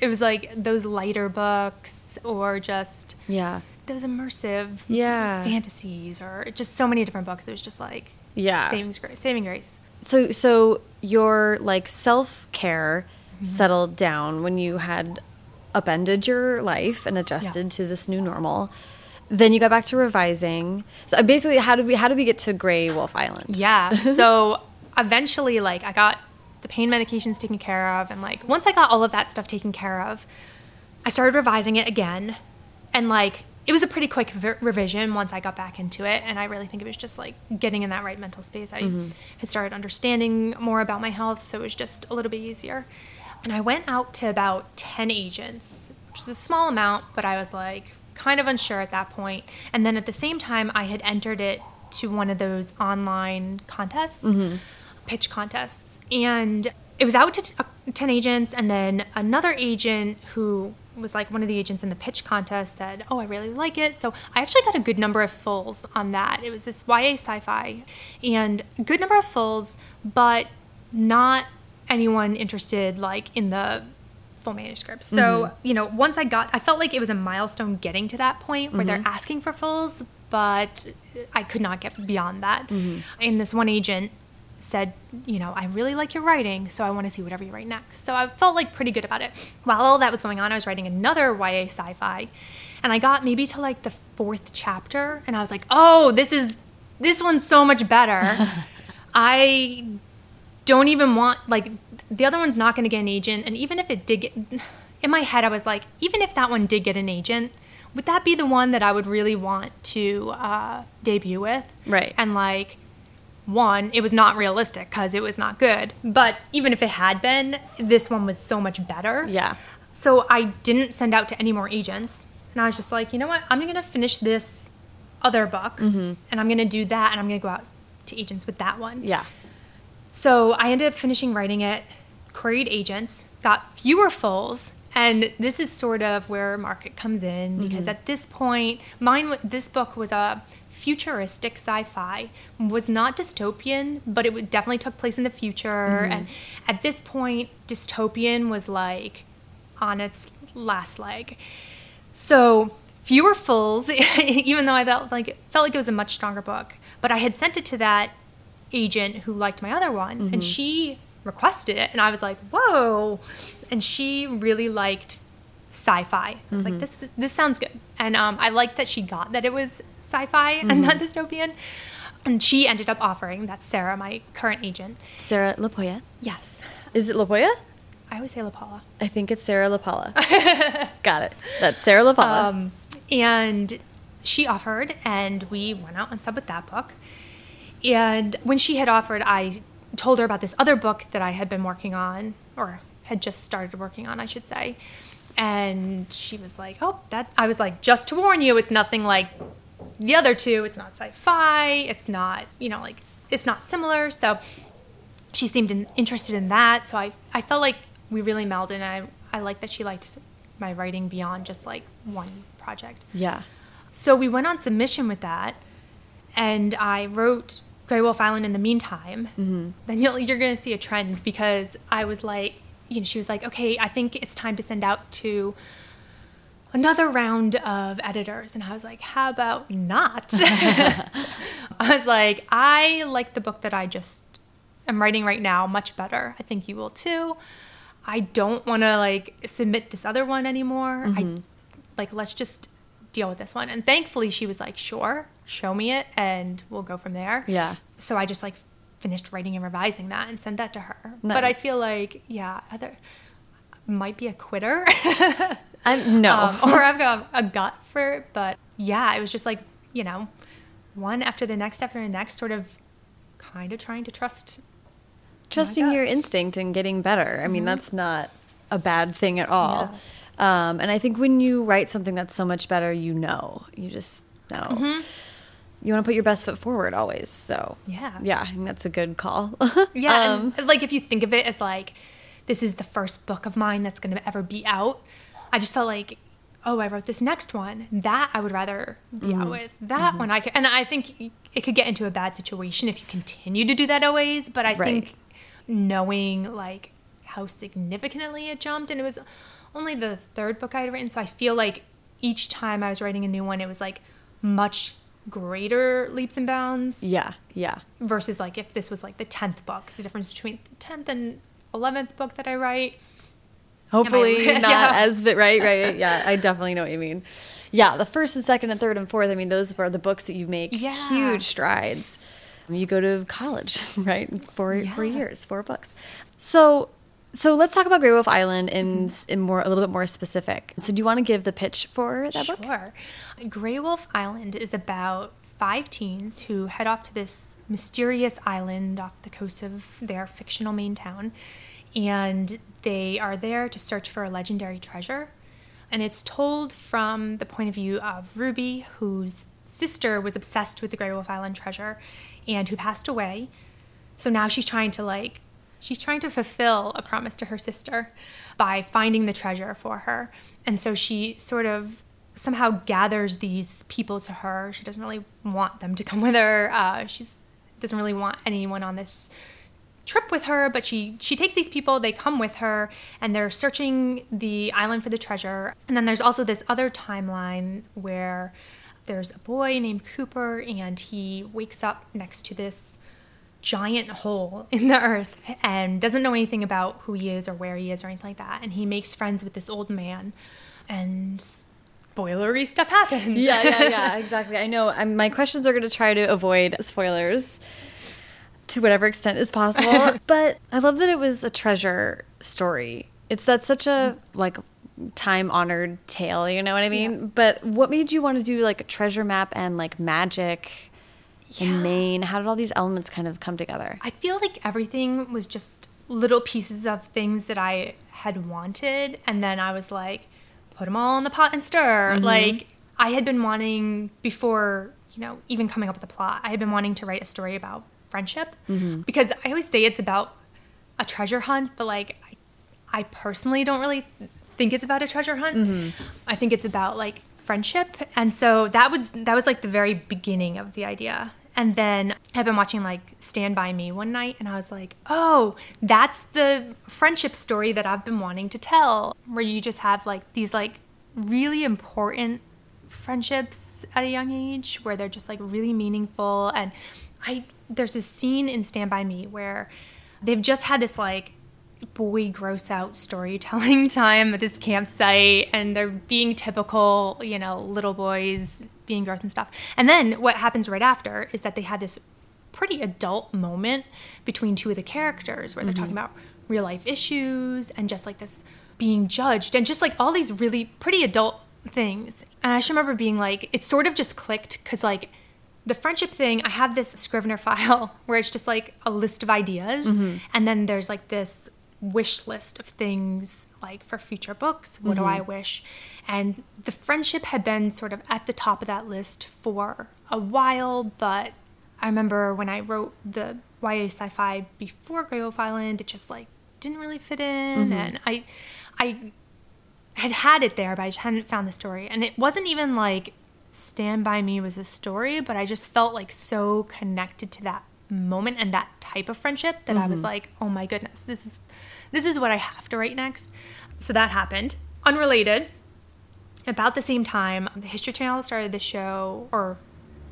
it was like those lighter books or just Yeah. those immersive Yeah. fantasies or just so many different books. It was just like Yeah. saving grace, saving grace. So so your like self-care Mm-hmm. settled down when you had upended your life and adjusted to this new normal. Then you got back to revising. So uh, basically how did we how did we get to Gray Wolf Island? Yeah. so eventually, like, I got the pain medications taken care of. And, like, once I got all of that stuff taken care of, I started revising it again. And, like, it was a pretty quick revision once I got back into it. And I really think it was just, like, getting in that right mental space. I mm-hmm. had started understanding more about my health. So it was just a little bit easier. And I went out to about 10 agents, which is a small amount, but I was like kind of unsure at that point. And then at the same time, I had entered it to one of those online contests, pitch contests. And it was out to t- uh, 10 agents. And then another agent who was like one of the agents in the pitch contest said, Oh, I really like it. So I actually got a good number of fulls on that. It was this YA sci fi and good number of fulls, but not anyone interested like in the full manuscript. So, mm-hmm. you know, once I got I felt like it was a milestone getting to that point where they're mm-hmm. asking for fulls, but I could not get beyond that. Mm-hmm. And this one agent said, you know, I really like your writing, so I want to see whatever you write next. So I felt like pretty good about it. While all that was going on, I was writing another YA sci-fi, and I got maybe to like the fourth chapter, and I was like, oh, this is this one's so much better. I don't even want like the other one's not going to get an agent, and even if it did get, in my head, I was like, even if that one did get an agent. Would that be the one that I would really want to uh, debut with? Right. And like, one, it was not realistic because it was not good. But even if it had been, this one was so much better. Yeah. So I didn't send out to any more agents. And I was just like, you know what? I'm going to finish this other book and I'm going to do that and I'm going to go out to agents with that one. Yeah. So I ended up finishing writing it, queried agents, got fewer fulls, And this is sort of where market comes in because Mm-hmm. at this point, mine this book was a futuristic sci-fi, was not dystopian, but it definitely took place in the future. Mm-hmm. And at this point, dystopian was like on its last leg. So fewer fulls, even though I felt like felt like it was a much stronger book. But I had sent it to that agent who liked my other one, and she requested it, and I was like, "Whoa!" And she really liked sci-fi. I was like, "This this sounds good," and um, I liked that she got that it was sci-fi and not dystopian. And she ended up offering that's Sarah, my current agent. Sarah LaPoya. Yes, Is it LaPoya? I always say La Paula. I think it's Sarah LaPaula. Got it. That's Sarah LaPaula. Um, and she offered, and we went out and sub with that book. And when she had offered, I told her about this other book that I had been working on, or had just started working on, I should say. And she was like, "Oh, that." I was like, "Just to warn you, it's nothing like the other two. It's not sci-fi. It's not, you know, like it's not similar." So she seemed in, interested in that. So I, I felt like we really melded. And I, I like that she liked my writing beyond just like one project. yeah. So we went on submission with that, and I wrote Gray Wolf Island in the meantime. Mm-hmm. Then you'll, you're going to see a trend because I was like, you know, she was like, okay, I think it's time to send out to another round of editors. And I was like, how about not? I was like, I like the book that I just am writing right now much better. I think you will too. I don't want to like submit this other one anymore. I like let's just deal with this one. And thankfully she was like, "Sure, show me it and we'll go from there." Yeah. So I just like finished writing and revising that and sent that to her. But I feel like yeah, other might be a quitter. I'm, no. um, or I've got a gut for it, but yeah, it was just like, you know, one after the next after the next sort of kind of trying to trust Trusting your instinct and getting better. I mean, that's not a bad thing at all. Um, and I think when you write something that's so much better, you know. You just know. You want to put your best foot forward always. So, Yeah. Yeah, I think that's a good call. Yeah, Um, and like if you think of it as like this is the first book of mine that's going to ever be out, I just felt like oh, I wrote this next one. That I would rather be Mm-hmm. out with. That one I could, and I think it could get into a bad situation if you continue to do that always. But I Right. think knowing like how significantly it jumped, and it was only the third book I had written, so I feel like each time I was writing a new one, it was like much greater leaps and bounds yeah, yeah. versus like if this was like the 10th book the difference between the 10th and 11th book that i write Hopefully Yeah. not as bit right, right. Yeah, I definitely know what you mean. Yeah, the first and second and third and fourth. I mean, those were the books that you make Yeah. huge strides. You go to college, right? Four four years, four books. So, so let's talk about Gray Wolf Island in mm-hmm. in more a little bit more specific. So, do you want to give the pitch for that book? Sure. Gray Wolf Island is about five teens who head off to this mysterious island off the coast of their fictional Maine town. And they are there to search for a legendary treasure. And it's told from the point of view of Ruby, whose sister was obsessed with the Gray Wolf Island treasure and who passed away. So now she's trying to like she's trying to fulfill a promise to her sister by finding the treasure for her. And so she sort of somehow gathers these people to her. She doesn't really want them to come with her. Uh, she doesn't really want anyone on this trip with her, but she she takes these people, they come with her, and they're searching the island for the treasure. And then there's also this other timeline where there's a boy named Cooper, and he wakes up next to this giant hole in the earth and doesn't know anything about who he is or where he is or anything like that. And he makes friends with this old man, and spoilery stuff happens. yeah, yeah, yeah, exactly. I know. i my questions are going to try to avoid spoilers to whatever extent is possible. but I love that it was a treasure story. It's that's such a like time honored tale. You know what I mean? Yeah. But what made you want to do like a treasure map and like magic Yeah. in Maine? How did all these elements kind of come together? I feel like everything was just little pieces of things that I had wanted, and then I was like, put them all in the pot and stir. Mm-hmm. Like I had been wanting before, you know, even coming up with the plot. I had been wanting to write a story about friendship mm-hmm. because I always say it's about a treasure hunt, but like I, I personally don't really think it's about a treasure hunt. Mm-hmm. I think it's about like friendship. And so that was that was like the very beginning of the idea. And then I've been watching like Stand By Me one night and I was like, oh, that's the friendship story that I've been wanting to tell, where you just have like these like really important friendships at a young age where they're just like really meaningful. And I, there's this scene in Stand By Me where they've just had this like boy gross out storytelling time at this campsite and they're being typical, you know, little boys being gross and stuff. And then what happens right after is that they had this pretty adult moment between two of the characters where they're mm-hmm. talking about real life issues and just like this being judged and just like all these really pretty adult things. And I just remember being like, it sort of just clicked because like the friendship thing, I have this Scrivener file where it's just like a list of ideas, mm-hmm. and then there's like this wish list of things like for future books. What do I mm-hmm. wish? And the friendship had been sort of at the top of that list for a while, but I remember when I wrote the YA sci-fi before Gray Wolf Island, it just like didn't really fit in, mm-hmm. and I, I had had it there, but I just hadn't found the story. And it wasn't even like Stand By Me was a story, but I just felt like so connected to that moment and that type of friendship that I was like, oh my goodness, this is this is what I have to write next. So that happened. Unrelated. About the same time, the History Channel started the show, or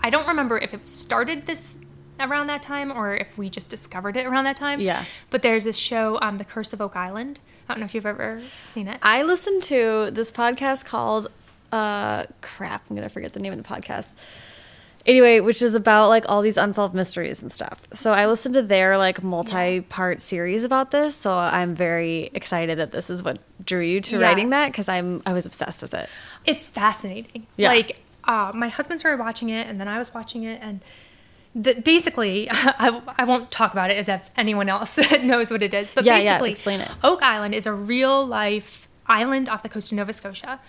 I don't remember if it started this around that time or if we just discovered it around that time. Yeah. But there's this show, um, The Curse of Oak Island. I don't know if you've ever seen it. I listened to this podcast called uh crap, I'm gonna forget the name of the podcast. Anyway, which is about like all these unsolved mysteries and stuff. So I listened to their like multi-part series about this. So I'm very excited that this is what drew you to writing that because I'm I was obsessed with it. it's fascinating. Yeah. Like uh, my husband started watching it, and then I was watching it, and the, basically, I, I won't talk about it as if anyone else knows what it is. But Yeah, yeah, basically, explain it. Oak Island is a real life island off the coast of Nova Scotia.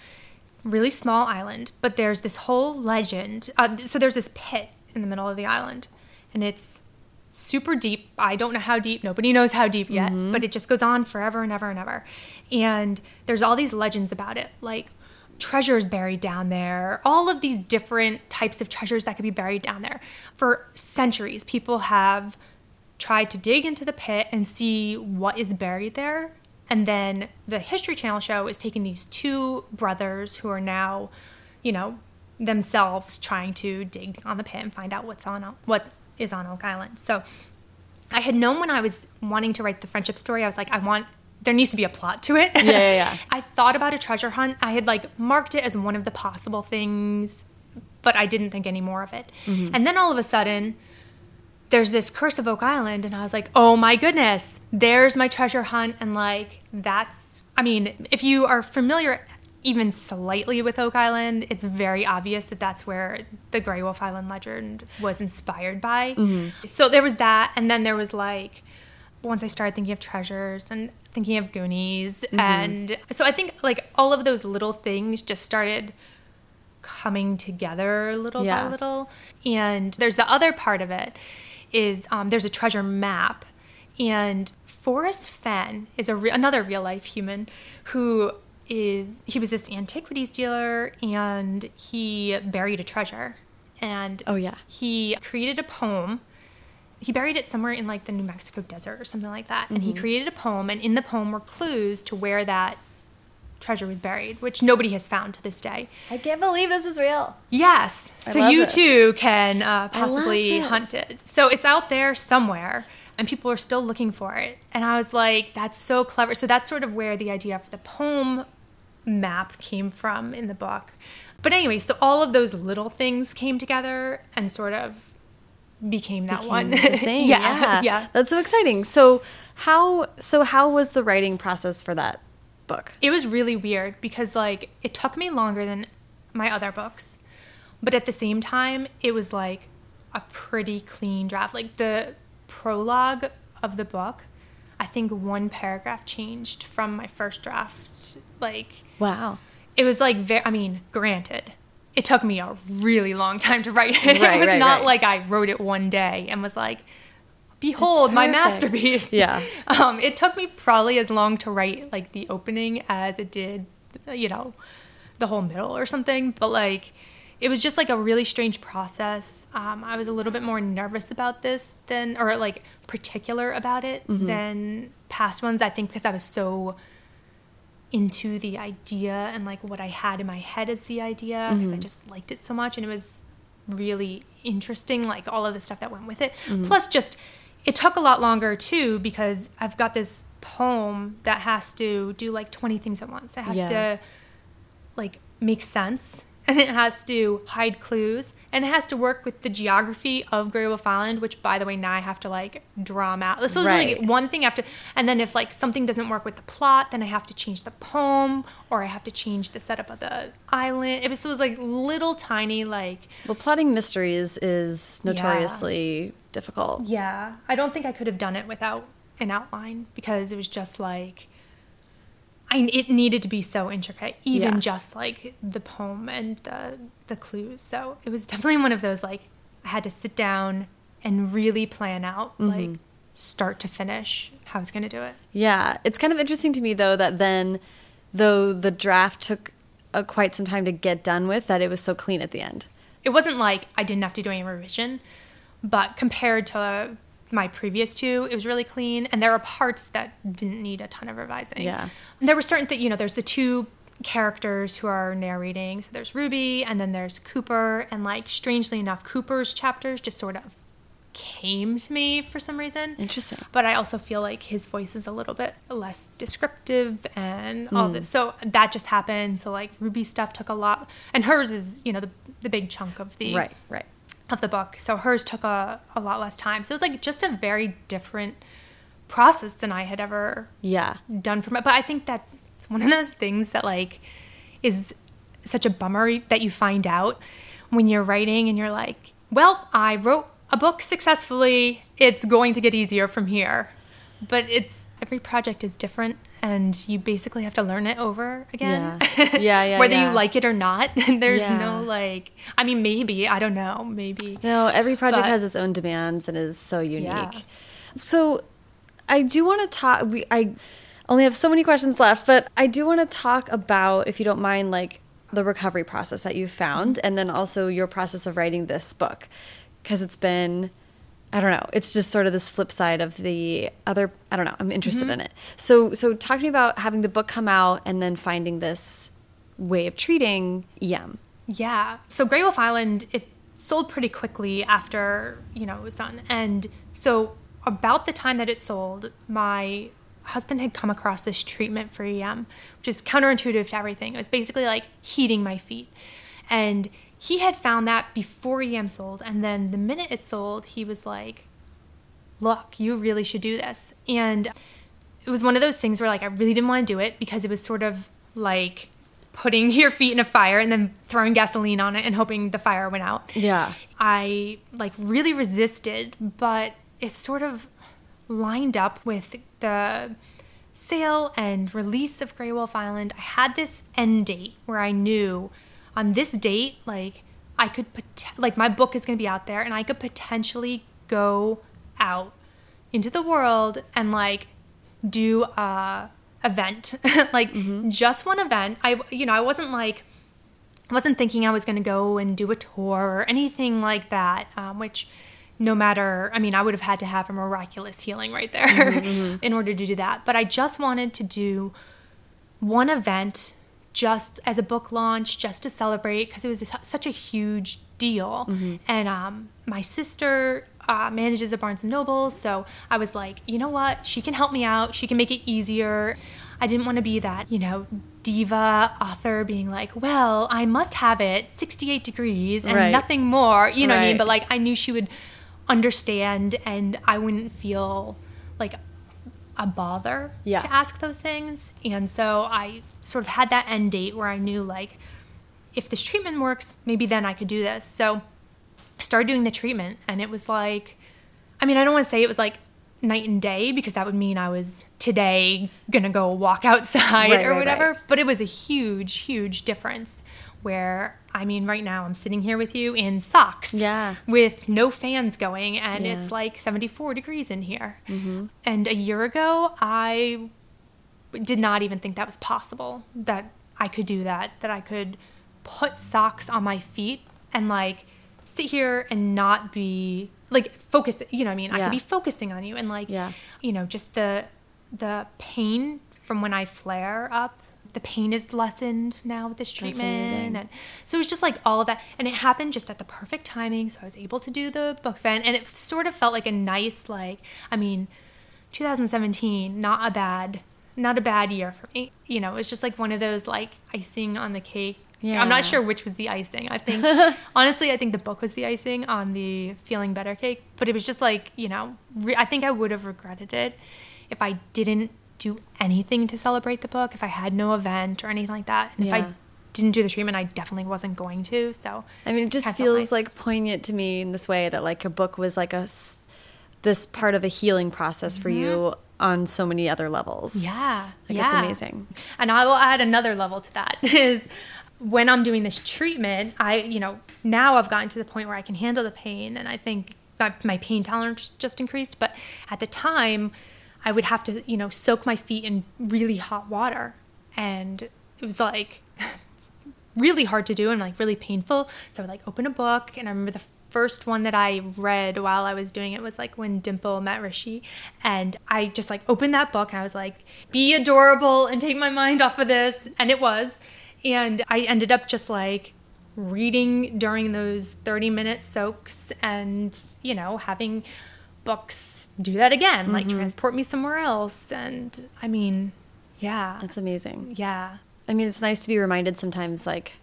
Really small island, but there's this whole legend. Uh, so there's this pit in the middle of the island, and it's super deep. I don't know how deep. Nobody knows how deep yet, Mm-hmm. but it just goes on forever and ever and ever. And there's all these legends about it, like treasures buried down there, all of these different types of treasures that could be buried down there. For centuries, people have tried to dig into the pit and see what is buried there. And then the History Channel show is taking these two brothers who are now, you know, themselves trying to dig on the pit and find out what's on what is on Oak Island. So I had known when I was wanting to write the friendship story, I was like, I want there needs to be a plot to it. Yeah, yeah, yeah. I thought about a treasure hunt. I had like marked it as one of the possible things, but I didn't think any more of it. Mm-hmm. And then all of a sudden, there's this Curse of Oak Island, and I was like, oh my goodness, there's my treasure hunt. And like, that's, I mean, if you are familiar even slightly with Oak Island, it's very obvious that that's where the Gray Wolf Island legend was inspired by. Mm-hmm. So there was that, and then there was like, once I started thinking of treasures and thinking of Goonies, mm-hmm. and so I think like all of those little things just started coming together little Yeah. by little. And there's the other part of it is um, there's a treasure map, and Forrest Fenn is a re- another real life human who is he was this antiquities dealer and he buried a treasure and Oh, yeah. he created a poem he buried it somewhere in like the New Mexico desert or something like that. And Mm-hmm. he created a poem, and in the poem were clues to where that treasure was buried, which nobody has found to this day. I can't believe this is real. Yes, I so you this. too can uh, possibly hunt it. So it's out there somewhere, and people are still looking for it. And I was like, that's so clever. So that's sort of where the idea for the poem map came from in the book. But anyway, so all of those little things came together and sort of became that one Became the thing. yeah, yeah, yeah. That's so exciting. So how so how was the writing process for that book? It was really weird because like it took me longer than my other books, but at the same time it was like a pretty clean draft. Like the prologue of the book, I think one paragraph changed from my first draft. Like Wow. it was like very, I mean, granted, it took me a really long time to write it. Right, it was right, not right. like I wrote it one day and was like, behold my masterpiece. Yeah. Um, it took me probably as long to write like the opening as it did, you know, the whole middle or something. But like, it was just like a really strange process. Um, I was a little bit more nervous about this than, or like particular about it than past ones. I think because I was so into the idea and like what I had in my head as the idea because I just liked it so much and it was really interesting like all of the stuff that went with it plus just it took a lot longer too because I've got this poem that has to do like 20 things at once it has Yeah. to like make sense and it has to hide clues and it has to work with the geography of Gray Wolf Island, which by the way now I have to like draw out. So it's Right. like one thing after, and then if like something doesn't work with the plot, then I have to change the poem or I have to change the setup of the island. It was, so it was like little tiny like Well, plotting mysteries is notoriously difficult. yeah. I don't think I could have done it without an outline because it was just like. I, it needed to be so intricate, even Yeah. just like the poem and the the clues. So it was definitely one of those like I had to sit down and really plan out like start to finish how I was going to do it. Yeah, it's kind of interesting to me though that then, though the draft took uh, quite some time to get done with, that it was so clean at the end. It wasn't like I didn't have to do any revision, but compared to my previous two, it was really clean. And there are parts that didn't need a ton of revising. Yeah. And there were certain that, you know, there's the two characters who are narrating. So there's Ruby and then there's Cooper. And like, strangely enough, Cooper's chapters just sort of came to me for some reason. Interesting. But I also feel like his voice is a little bit less descriptive and all hmm. this. So that just happened. So like Ruby's stuff took a lot, and hers is you know the the big chunk of the Right, right. Of the book. So hers took a a lot less time. So it was like just a very different process than I had ever Yeah. done for my. But I think that it's one of those things that like is such a bummer that you find out when you're writing and you're like, well, I wrote a book successfully. It's going to get easier from here. But it's every project is different and you basically have to learn it over again. Yeah. Yeah, yeah, Whether yeah. you like it or not. There's Yeah. no like I mean maybe, I don't know, maybe. No, every project But- has its own demands and is so unique. So, I do want to talk. We I only have so many questions left, but I do want to talk about, if you don't mind, like the recovery process that you found, mm-hmm. and then also your process of writing this book, because it's been. I don't know. It's just sort of this flip side of the other. I don't know. I'm interested mm-hmm. in it. So, so talk to me about having the book come out and then finding this way of treating EM. Yeah. So Gray Wolf Island, it sold pretty quickly after, you know, it was done. And so about the time that it sold, my husband had come across this treatment for EM, which is counterintuitive to everything. It was basically like heating my feet. And he had found that before EM sold. And then the minute it sold, he was like, look, you really should do this. And it was one of those things where like I really didn't want to do it because it was sort of like putting your feet in a fire and then throwing gasoline on it and hoping the fire went out. Yeah. I like really resisted, but it sort of lined up with the sale and release of Gray Wolf Island. I had this end date where I knew on this date, like I could pot- like my book is going to be out there and I could potentially go out into the world and like do a event. Like mm-hmm. just one event. I you know i wasn't like I wasn't thinking I was going to go and do a tour or anything like that, um, which no matter, I mean, I would have had to have a miraculous healing right there mm-hmm, mm-hmm. in order to do that. But I just wanted to do one event just as a book launch, just to celebrate, because it was such a huge deal. And um, my sister uh, manages a Barnes and Noble, so I was like, you know what? She can help me out. She can make it easier. I didn't want to be that, you know, diva author being like, well, I must have it 68 degrees and Right. nothing more. You know what I mean? But like, I knew she would understand and I wouldn't feel like a bother Yeah. to ask those things. And so I sort of had that end date where I knew like, if this treatment works, maybe then I could do this. So I started doing the treatment and it was like, I mean, I don't want to say it was like night and day because that would mean I was today gonna go walk outside Right, or right, whatever. right. But it was a huge, huge difference where I mean, right now I'm sitting here with you in socks. Yeah. With no fans going, and Yeah. it's like 74 degrees in here. Mm-hmm. And a year ago, I did not even think that was possible that I could do that, that I could put socks on my feet and like sit here and not be like focus, you know what I mean? I could be focusing on you and like, Yeah. you know, just the the pain from when I flare up. The pain is lessened now with this treatment. And so it was just like all of that. And it happened just at the perfect timing. So I was able to do the book event. And it sort of felt like a nice, like, I mean, 2017, not a bad, not a bad year for me. You know, it was just like one of those like icing on the cake. Yeah. I'm not sure which was the icing. I think, honestly, I think the book was the icing on the feeling better cake. But it was just like, you know, re- I think I would have regretted it if I didn't do anything to celebrate the book, if I had no event or anything like that. And if I didn't do the treatment, I definitely wasn't going to. So, I mean, it just feels nice. like poignant to me in this way that like a book was like a this part of a healing process for you on so many other levels. Mm-hmm. Yeah. Like, yeah. it's amazing. And I will add another level to that is when I'm doing this treatment, I, you know, now I've gotten to the point where I can handle the pain and I think that my pain tolerance just increased. But at the time, I would have to, you know, soak my feet in really hot water. And it was like really hard to do and like really painful. So I would like open a book and I remember the first one that I read while I was doing it was like when Dimple met Rishi and I just like opened that book and I was like be adorable and take my mind off of this and it was and I ended up just like reading during those 30 minute soaks and you know having books do that again like transport me somewhere else and I mean yeah That's amazing. yeah I mean, it's nice to be reminded sometimes, like,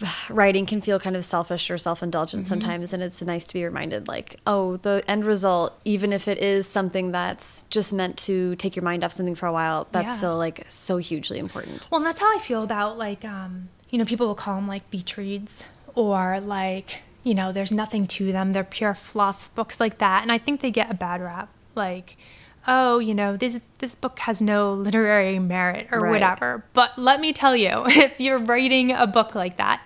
writing can feel kind of selfish or self indulgent Mm-hmm. sometimes. And it's nice to be reminded, like, oh, the end result, even if it is something that's just meant to take your mind off something for a while, that's Yeah. still, like, so hugely important. Well, and that's how I feel about like, um, you know, people will call them like beach reads or like, you know, there's nothing to them. They're pure fluff books like that, and I think they get a bad rap. Like, oh, you know, this this book has no literary merit or Right. whatever. But let me tell you, if you're writing a book like that,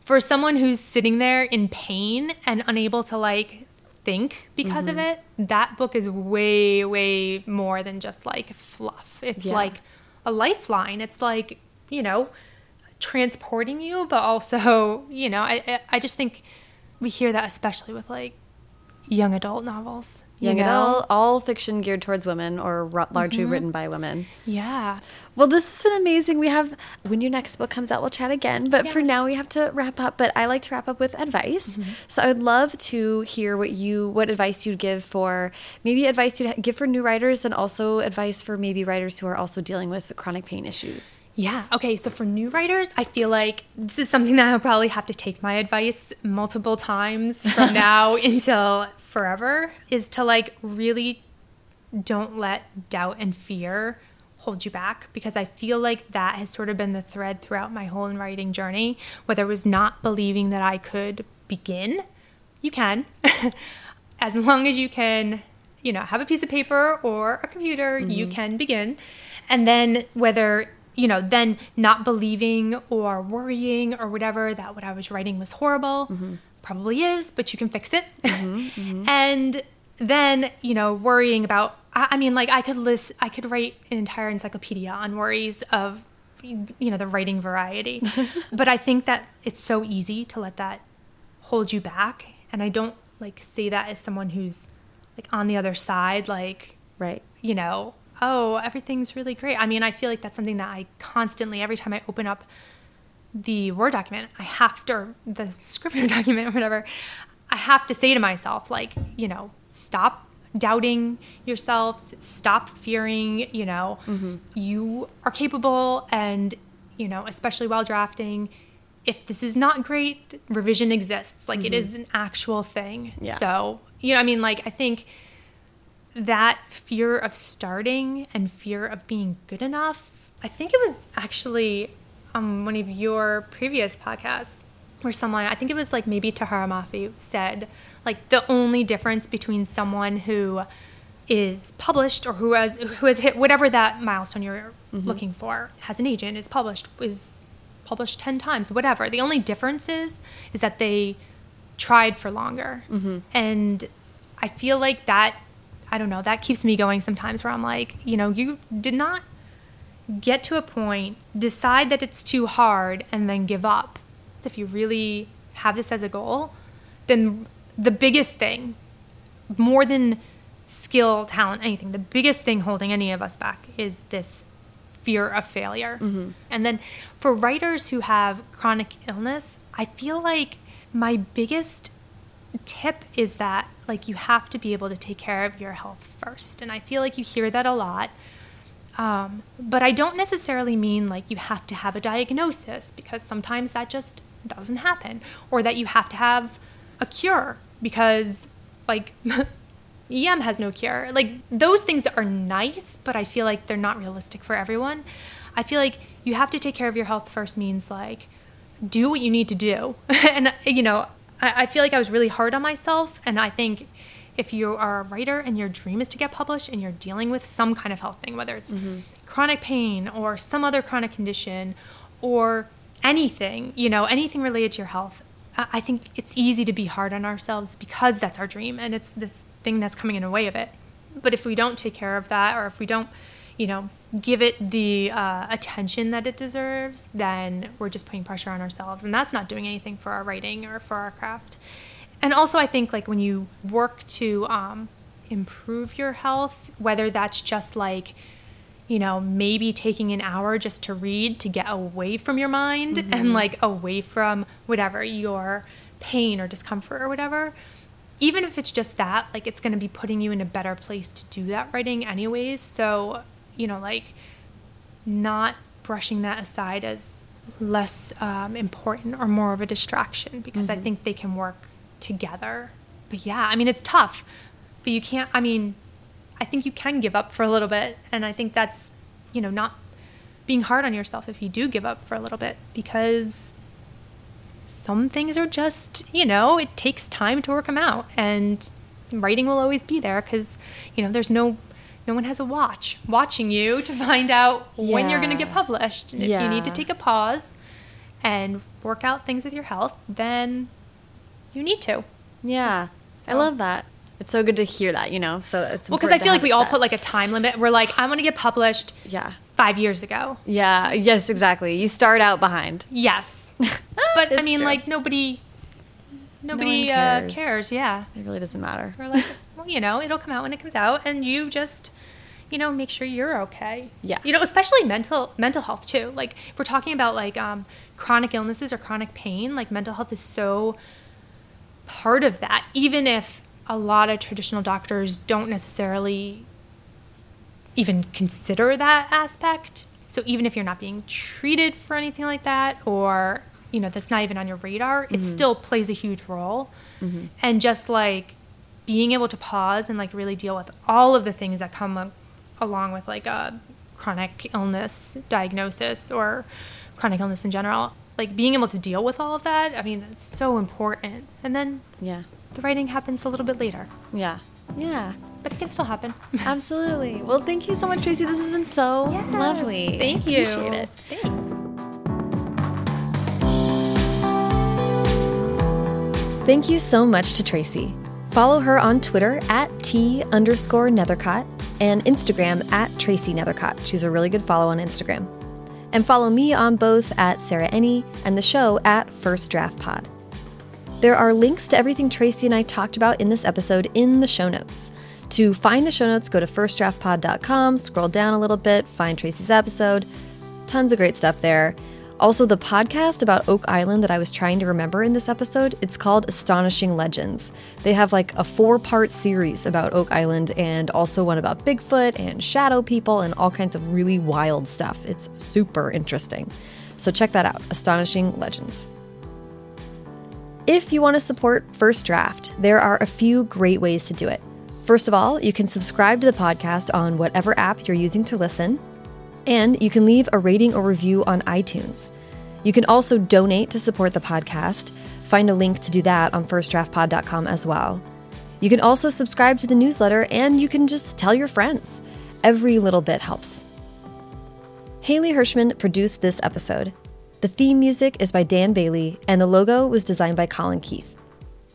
for someone who's sitting there in pain and unable to like think because of mm-hmm. it, that book is way, way more than just like fluff. It's Yeah. like a lifeline. It's like, you know, transporting you, but also, you know, I, I- just think we hear that especially with like young adult novels. you Young adult, all fiction geared towards women or largely Mm-hmm. written by women. Yeah. Well, this has been amazing. We have, when your next book comes out, we'll chat again. But for now, we have to wrap up. But I like to wrap up with advice. Mm-hmm. So I would love to hear what you, what advice you'd give for maybe advice you'd give for new writers and also advice for maybe writers who are also dealing with chronic pain issues. Yeah. Okay. So for new writers, I feel like this is something that I'll probably have to take my advice multiple times from now until forever is to like really don't let doubt and fear hold you back because I feel like that has sort of been the thread throughout my whole writing journey. Whether it was not believing that I could begin, you can, as long as you can, you know, have a piece of paper or a computer, you mm-hmm. can begin. And then whether you know, then not believing or worrying or whatever that what I was writing was horrible, mm-hmm. probably is, but you can fix it. Mm-hmm. and then, you know, worrying about, I, I mean, like I could list, I could write an entire encyclopedia on worries of, you know, the writing variety. but I think that it's so easy to let that hold you back. And I don't like say that as someone who's like on the other side, like, Right. you know, oh, everything's really great. I mean, I feel like that's something that I constantly, every time I open up the Word document, I have to, or the Scrivener document or whatever, I have to say to myself, like, you know, stop doubting yourself, stop fearing, you know, mm-hmm. you are capable and, you know, especially while drafting, if this is not great, revision exists. Like it mm-hmm. is an actual thing. Yeah. So, you know, I mean, like, I think that fear of starting and fear of being good enough. I think it was actually on one of your previous podcasts where someone, I think it was like maybe Tahereh Mafi said, like the only difference between someone who is published or who has who has hit whatever that milestone you're mm-hmm. looking for, has an agent, is published, is published 10 times, whatever. The only difference is is that they tried for longer. Mm-hmm. And I feel like that I don't know, that keeps me going sometimes where I'm like, you know, you did not get to a point, decide that it's too hard and then give up. If you really have this as a goal, then the biggest thing more than skill, talent, anything, the biggest thing holding any of us back is this fear of failure. And then for writers who have chronic illness, I feel like my biggest tip is that like you have to be able to take care of your health first. And I feel like you hear that a lot. Um, but I don't necessarily mean like you have to have a diagnosis because sometimes that just doesn't happen, or that you have to have a cure because like EM has no cure. Like those things are nice, but I feel like they're not realistic for everyone. I feel like you have to take care of your health first means like do what you need to do. and you know, I, I feel like I was really hard on myself and I think if you are a writer and your dream is to get published and you're dealing with some kind of health thing, whether it's mm-hmm. chronic pain or some other chronic condition or anything, you know, anything related to your health, I think it's easy to be hard on ourselves because that's our dream and it's this thing that's coming in the way of it. But if we don't take care of that or if we don't, you know, give it the uh, attention that it deserves, then we're just putting pressure on ourselves. And that's not doing anything for our writing or for our craft. And also, I think like when you work to um, improve your health, whether that's just like, you know, maybe taking an hour just to read to get away from your mind and like away from whatever your pain or discomfort or whatever. Even if it's just that, like it's going to be putting you in a better place to do that writing, anyways. So, you know, like not brushing that aside as less um, important or more of a distraction because I think they can work together. But yeah, I mean, it's tough, but you can't, I mean, I think you can give up for a little bit. And I think that's, you know, not being hard on yourself if you do give up for a little bit because some things are just, you know, it takes time to work them out. And writing will always be there because, you know, there's no. No one has a watch watching you to find out when you're going to get published. And if you need to take a pause and work out things with your health, then you need to. Yeah. I love that. It's so good to hear that, you know? So it's Well, because I feel like we all set. put like a time limit. We're like, I want to get published Yeah. five years ago. Yeah. Yes, exactly. You start out behind. Yes. But I mean, true. like nobody, nobody one uh, cares. cares. Yeah. It really doesn't matter. We're like, well, you know, it'll come out when it comes out, and you just, you know, make sure you're okay. Yeah. You know, especially mental mental health too. Like if we're talking about like um, chronic illnesses or chronic pain, like mental health is so part of that. Even if a lot of traditional doctors don't necessarily even consider that aspect. So even if you're not being treated for anything like that, or you know that's not even on your radar, it mm-hmm. still plays a huge role. Mm-hmm. And just like being able to pause and like really deal with all of the things that come along with like a chronic illness diagnosis or chronic illness in general, like being able to deal with all of that, I mean, that's so important. And then Yeah. The writing happens a little bit later, Yeah. Yeah. but it can still happen. Absolutely. Well, thank you so much, Tracey. This has been so Yes, lovely. Thank you. Appreciate it. Thanks. Thank you so much to Tracey. Follow her on Twitter at T underscore Neithercott and Instagram at Tracey Neithercott. She's a really good follow on Instagram. And follow me on both at Sarah Enni and the show at First Draft Pod. There are links to everything Tracey and I talked about in this episode in the show notes. To find the show notes, go to firstdraftpod.com, scroll down a little bit, find Tracey's episode. Tons of great stuff there. Also, the podcast about Oak Island that I was trying to remember in this episode, it's called Astonishing Legends. They have like a four part series about Oak Island and also one about Bigfoot and shadow people and all kinds of really wild stuff. It's super interesting. So check that out Astonishing Legends. If you want to support First Draft, there are a few great ways to do it. First of all, you can subscribe to the podcast on whatever app you're using to listen, and you can leave a rating or review on iTunes. You can also donate to support the podcast. Find a link to do that on firstdraftpod.com as well. You can also subscribe to the newsletter and you can just tell your friends. Every little bit helps. Haley Hirschman produced this episode. The theme music is by Dan Bailey, and the logo was designed by Colin Keith.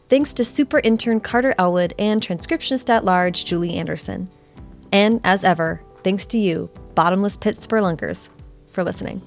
Thanks to super intern Carter Elwood and transcriptionist at large Julie Anderson. And as ever, thanks to you, bottomless pit spelunkers, for listening.